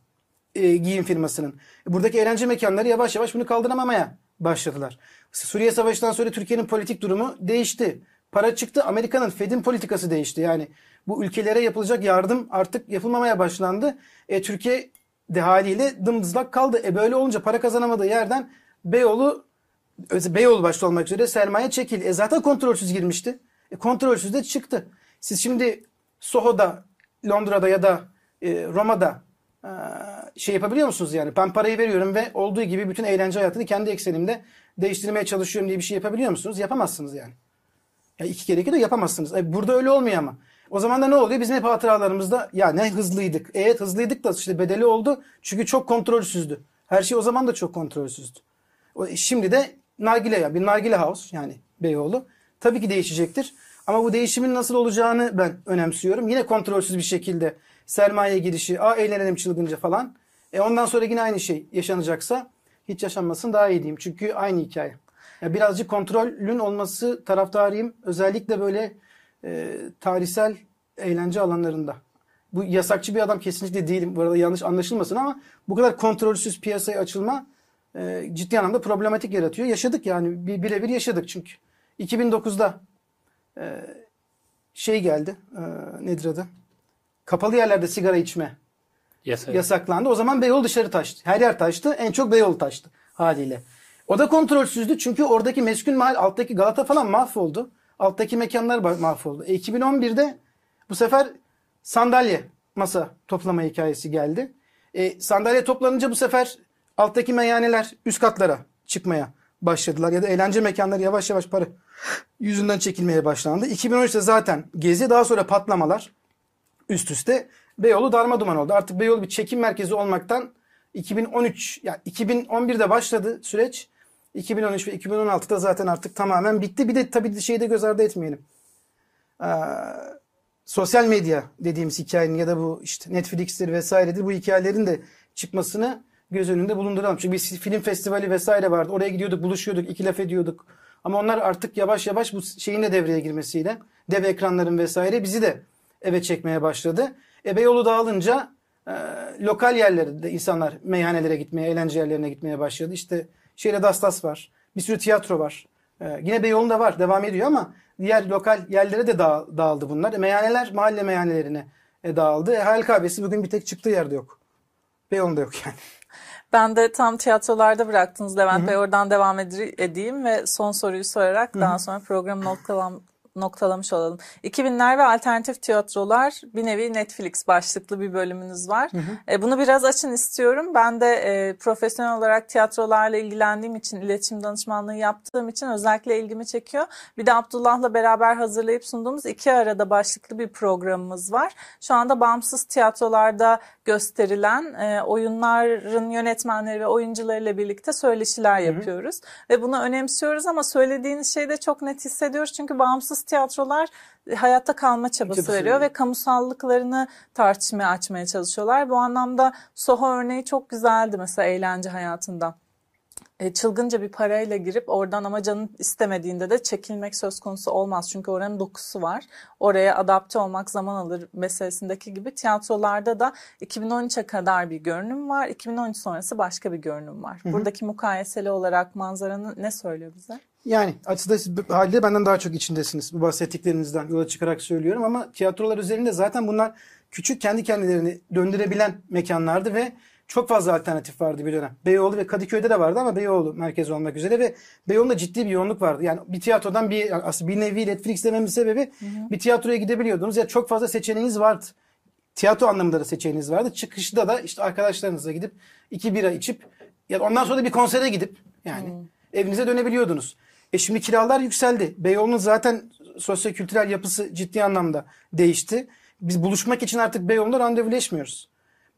E, giyim firmasının. E, buradaki eğlence mekanları yavaş yavaş bunu kaldıramamaya başladılar. Suriye Savaşı'ndan sonra Türkiye'nin politik durumu değişti. Para çıktı. Amerika'nın Fed'in politikası değişti. Yani bu ülkelere yapılacak yardım artık yapılmamaya başlandı. E, Türkiye de haliyle dımdızlak kaldı. E böyle olunca para kazanamadığı yerden Beyoğlu Beyoğlu başta olmak üzere sermaye çekil. E zaten kontrolsüz girmişti. E kontrolsüz de çıktı. Siz şimdi Soho'da, Londra'da ya da e, Roma'da e, şey yapabiliyor musunuz yani? Ben parayı veriyorum ve olduğu gibi bütün eğlence hayatını kendi eksenimde değiştirmeye çalışıyorum diye bir şey yapabiliyor musunuz? Yapamazsınız yani. Ya iki kere iki de yapamazsınız. E, burada öyle olmuyor ama. O zaman da ne oluyor? Bizim hep hatıralarımızda ya ne hızlıydık. Evet hızlıydık da işte bedeli oldu. Çünkü çok kontrolsüzdü. Her şey o zaman da çok kontrolsüzdü. Şimdi de nargile ya bir nargile house yani Beyoğlu. Tabii ki değişecektir. Ama bu değişimin nasıl olacağını ben önemsiyorum. Yine kontrolsüz bir şekilde sermaye girişi, a eğlenelim çılgınca falan. E ondan sonra yine aynı şey yaşanacaksa hiç yaşanmasın daha iyi diyeyim. Çünkü aynı hikaye. Yani birazcık kontrolün olması taraftarıyım. Özellikle böyle e, tarihsel eğlence alanlarında. Bu yasakçı bir adam kesinlikle değilim. Bu arada yanlış anlaşılmasın ama bu kadar kontrolsüz piyasaya açılma e, ciddi anlamda problematik yaratıyor. Yaşadık yani bir birebir yaşadık çünkü. 2009'da e, şey geldi. E, nedir adı? Kapalı yerlerde sigara içme Yasak. yasaklandı. O zaman Beyoğlu dışarı taştı. Her yer taştı. En çok Beyoğlu taştı haliyle. O da kontrolsüzdü çünkü oradaki meskun mahal alttaki Galata falan mahvoldu. Alttaki mekanlar mahvoldu. E, 2011'de bu sefer sandalye masa toplama hikayesi geldi. E, sandalye toplanınca bu sefer alttaki meyhaneler üst katlara çıkmaya başladılar. Ya da eğlence mekanları yavaş yavaş para yüzünden çekilmeye başlandı. 2013'te zaten gezi daha sonra patlamalar üst üste Beyoğlu darma duman oldu. Artık Beyoğlu bir çekim merkezi olmaktan 2013 yani 2011'de başladı süreç. 2013 ve 2016'da zaten artık tamamen bitti. Bir de tabii şeyi de göz ardı etmeyelim. Ee, sosyal medya dediğimiz hikayenin ya da bu işte Netflix'tir vesairedir bu hikayelerin de çıkmasını göz önünde bulunduralım. Çünkü bir film festivali vesaire vardı. Oraya gidiyorduk, buluşuyorduk, iki laf ediyorduk. Ama onlar artık yavaş yavaş bu şeyin de devreye girmesiyle dev ekranların vesaire bizi de eve çekmeye başladı. E Beyoğlu dağılınca e, lokal yerlerde insanlar meyhanelere gitmeye, eğlence yerlerine gitmeye başladı. İşte şeyle Dastas var. Bir sürü tiyatro var. E, yine Beyoğlu'nda var. Devam ediyor ama diğer lokal yerlere de dağ, dağıldı bunlar. E, meyhaneler mahalle meyhanelerine e, dağıldı. E, Hayal Kahvesi bugün bir tek çıktığı yerde yok. Beyoğlu'nda yok yani. Ben de tam tiyatrolarda bıraktınız Levent Hı-hı. Bey. Oradan devam edeyim ve son soruyu sorarak Hı-hı. daha sonra programı noktalam noktalamış olalım. 2000'ler ve alternatif tiyatrolar bir nevi Netflix başlıklı bir bölümünüz var. Hı hı. E, bunu biraz açın istiyorum. Ben de e, profesyonel olarak tiyatrolarla ilgilendiğim için, iletişim danışmanlığı yaptığım için özellikle ilgimi çekiyor. Bir de Abdullah'la beraber hazırlayıp sunduğumuz iki arada başlıklı bir programımız var. Şu anda bağımsız tiyatrolarda gösterilen e, oyunların yönetmenleri ve oyuncularıyla birlikte söyleşiler yapıyoruz. Hı hı. Ve bunu önemsiyoruz ama söylediğiniz şeyi de çok net hissediyoruz. Çünkü bağımsız tiyatrolar hayatta kalma çabası Çabası veriyor ve kamusallıklarını tartışmaya açmaya çalışıyorlar. Bu anlamda Soho örneği çok güzeldi mesela eğlence hayatında. E, çılgınca bir parayla girip oradan ama canın istemediğinde de çekilmek söz konusu olmaz. Çünkü oranın dokusu var. Oraya adapte olmak zaman alır meselesindeki gibi tiyatrolarda da 2013'e kadar bir görünüm var. 2013 sonrası başka bir görünüm var. Buradaki mukayeseli olarak manzaranı ne söylüyor bize? Yani açıkçası haliyle benden daha çok içindesiniz. Bu bahsettiklerinizden yola çıkarak söylüyorum ama tiyatrolar üzerinde zaten bunlar küçük kendi kendilerini döndürebilen mekanlardı ve çok fazla alternatif vardı bir dönem. Beyoğlu ve Kadıköy'de de vardı ama Beyoğlu merkez olmak üzere ve Beyoğlu'nda ciddi bir yoğunluk vardı. Yani bir tiyatrodan bir aslında bir nevi Netflix dememin sebebi bir tiyatroya gidebiliyordunuz ya çok fazla seçeneğiniz vardı. Tiyatro anlamında da seçeneğiniz vardı. Çıkışta da işte arkadaşlarınızla gidip iki bira içip ya da ondan sonra da bir konsere gidip yani evinize dönebiliyordunuz. E şimdi kiralar yükseldi. Beyoğlu'nun zaten sosyo-kültürel yapısı ciddi anlamda değişti. Biz buluşmak için artık Beyoğlu'nda randevuleşmiyoruz.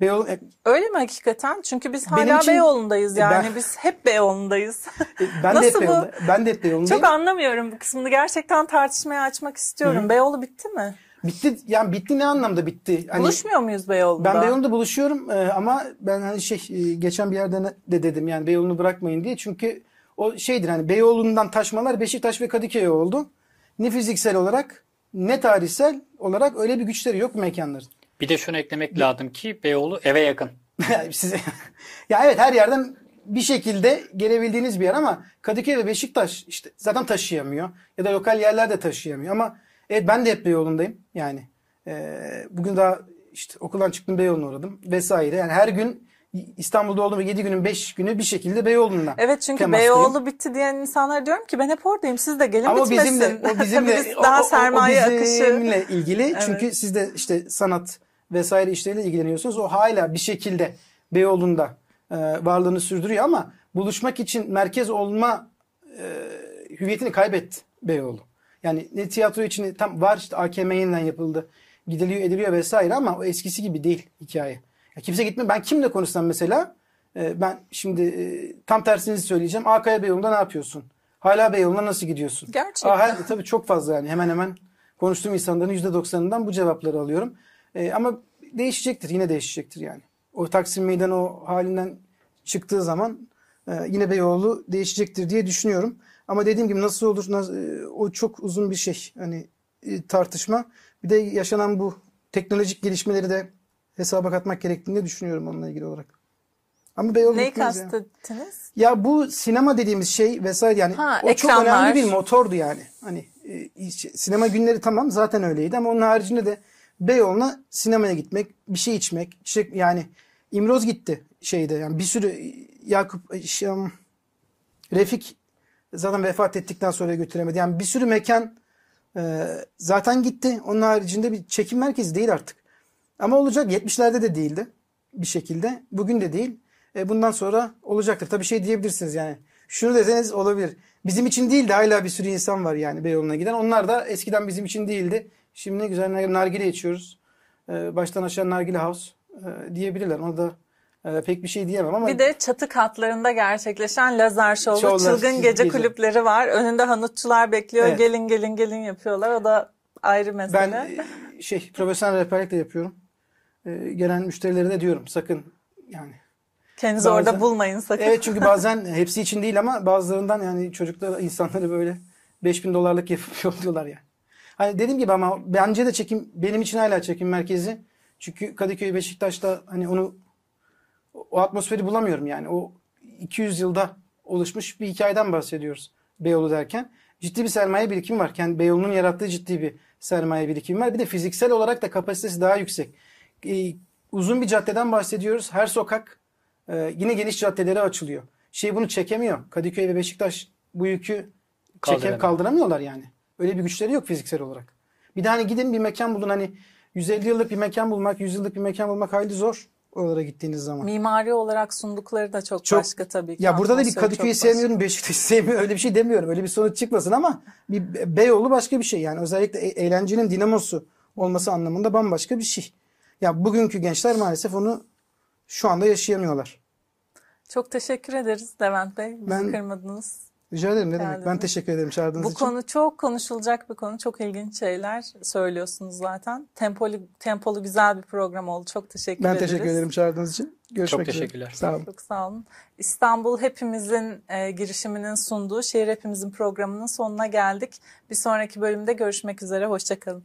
Beyoğlu, e, Öyle mi hakikaten? Çünkü biz Benim hala için- Beyoğlu'ndayız E, yani. ben- Biz hep Beyoğlu'ndayız. ben de hep Nasıl bu? Ben de hep Beyoğlu'ndayım. Çok anlamıyorum bu kısmını. Gerçekten tartışmaya açmak istiyorum. Beyoğlu bitti mi? Bitti yani bitti ne anlamda bitti? Hani Buluşmuyor muyuz Beyoğlu'nda? ben Beyoğlu'nda buluşuyorum e, ama ben hani şey e, geçen bir yerde de dedim yani Beyoğlu'nu bırakmayın diye. Çünkü o şeydir hani Beyoğlu'ndan taşmalar Beşiktaş ve Kadıköy oldu. Ne fiziksel olarak ne tarihsel olarak öyle bir güçleri yok mekanların. Bir de şunu eklemek lazım ki Beyoğlu eve yakın. Size ya evet her yerden bir şekilde gelebildiğiniz bir yer ama Kadıköy ve Beşiktaş işte zaten taşıyamıyor ya da lokal yerler de taşıyamıyor ama evet ben de hep Beyoğlu'ndayım yani e, bugün daha işte okuldan çıktım Beyoğlu'na uğradım vesaire yani her gün İstanbul'da olduğum 7 günün 5 günü bir şekilde Beyoğlu'nda. Evet çünkü. Beyoğlu bitti diyen insanlara diyorum ki ben hep oradayım. Siz de gelin Ama bitmesin. bizimle o bizimle biz o- daha o- o sermaye akışı. bizimle ilgili. Çünkü siz de işte sanat vesaire işleriyle ilgileniyorsunuz. O hala bir şekilde Beyoğlu'nda e, varlığını sürdürüyor ama buluşmak için merkez olma e, hüviyetini kaybetti Beyoğlu. Yani ne tiyatro için tam var işte AKM yeniden yapıldı. Gidiliyor ediliyor vesaire ama o eskisi gibi değil hikaye. Ya kimse gitmiyor. Ben kimle konuşsam mesela e, ben şimdi e, tam tersini söyleyeceğim. Akaya Beyoğlu'nda ne yapıyorsun? Hala Beyoğlu'na nasıl gidiyorsun? Gerçekten. Aa, her- tabii çok fazla yani hemen hemen konuştuğum insanların %90'ından bu cevapları alıyorum. E, ama değişecektir yine değişecektir yani. O Taksim Meydanı o halinden çıktığı zaman e, yine Beyoğlu değişecektir diye düşünüyorum. Ama dediğim gibi nasıl olur nasıl- e, o çok uzun bir şey hani e, tartışma. Bir de yaşanan bu teknolojik gelişmeleri de hesaba katmak gerektiğini düşünüyorum onunla ilgili olarak. Ama Beyoğlu Neyi bitmez ya. kastettiniz? Ya bu sinema dediğimiz şey vesaire yani Ha, o çok ekranlar. önemli bir motordu yani. Hani e, sinema günleri tamam zaten öyleydi ama onun haricinde de Beyoğlu'na sinemaya gitmek, bir şey içmek, işte yani İmroz gitti şeyde yani bir sürü Yakup şey, um, Refik zaten vefat ettikten sonra götüremedi. Yani bir sürü mekan e, zaten gitti. Onun haricinde bir çekim merkezi değil artık. Ama olacak. 70'lerde de değildi bir şekilde. Bugün de değil. E, bundan sonra olacaktır. Tabii şey diyebilirsiniz yani. Şunu deseniz olabilir. Bizim için değil de hala bir sürü insan var yani Beyoğlu'na giden. Onlar da eskiden bizim için değildi. Şimdi ne güzel nar- nargile içiyoruz. E, baştan aşağı nargile house e, diyebilirler. Ona da e, pek bir şey diyemem ama Bir de çatı katlarında gerçekleşen lazer şovu, Şovlar, çılgın gece gece. kulüpleri var. Önünde hanutçular bekliyor. Evet. Gelin gelin gelin yapıyorlar. O da ayrı mesele. ben e, şey profesyonel rehberlik de yapıyorum. Gelen müşterilere de diyorum sakın yani Kendinizi bazen- orada bulmayın sakın. Evet çünkü bazen hepsi için değil ama bazılarından yani çocuklar insanları böyle 5000 dolarlık yapıp yolluyorlar yani. Hani dediğim gibi ama bence de çekim benim için hala çekim merkezi. Çünkü Kadıköy Beşiktaş'ta hani onu o atmosferi bulamıyorum yani. O 200 yılda oluşmuş bir hikayeden bahsediyoruz Beyoğlu derken. Ciddi bir sermaye birikimi var. Kendi Beyoğlu'nun yarattığı ciddi bir sermaye birikimi var. Bir de fiziksel olarak da kapasitesi daha yüksek. Ee, uzun bir caddeden bahsediyoruz. Her sokak e, yine geniş caddelere açılıyor. Şey bunu çekemiyor. Kadıköy ve Beşiktaş bu yükü çeke, Kaldıramıyor. kaldıramıyorlar yani. Öyle bir güçleri yok fiziksel olarak. Bir de hani gidin bir mekan bulun hani 150 yıllık bir mekan bulmak, 100 yıllık bir mekan bulmak hayli zor oralara gittiğiniz zaman. Mimari olarak sundukları da çok, Çok- başka tabii ki. Ya burada da bir Kadıköy'ü sevmiyorum, Beşiktaş'ı sevmiyorum. Öyle bir şey demiyorum. Öyle bir sonuç çıkmasın ama bir Beyoğlu başka bir şey. Yani özellikle e- eğlencenin dinamosu olması anlamında bambaşka bir şey. Ya bugünkü gençler maalesef onu şu anda yaşayamıyorlar. Çok teşekkür ederiz Levent Bey. Bizi Ben- kırmadınız. Rica ederim ne demek. Ben teşekkür ederim çağırdığınız Bu için. konu çok konuşulacak bir konu. Çok ilginç şeyler söylüyorsunuz zaten. Tempolu, tempolu güzel bir program oldu. Çok teşekkür Ben ederiz. teşekkür ederim çağırdığınız için. Görüşmek Çok üzere. teşekkürler. Sağ olun. Çok sağ olun. İstanbul Hepimizin e, girişiminin sunduğu Şehir Hepimizin programının sonuna geldik. Bir sonraki bölümde görüşmek üzere. Hoşçakalın.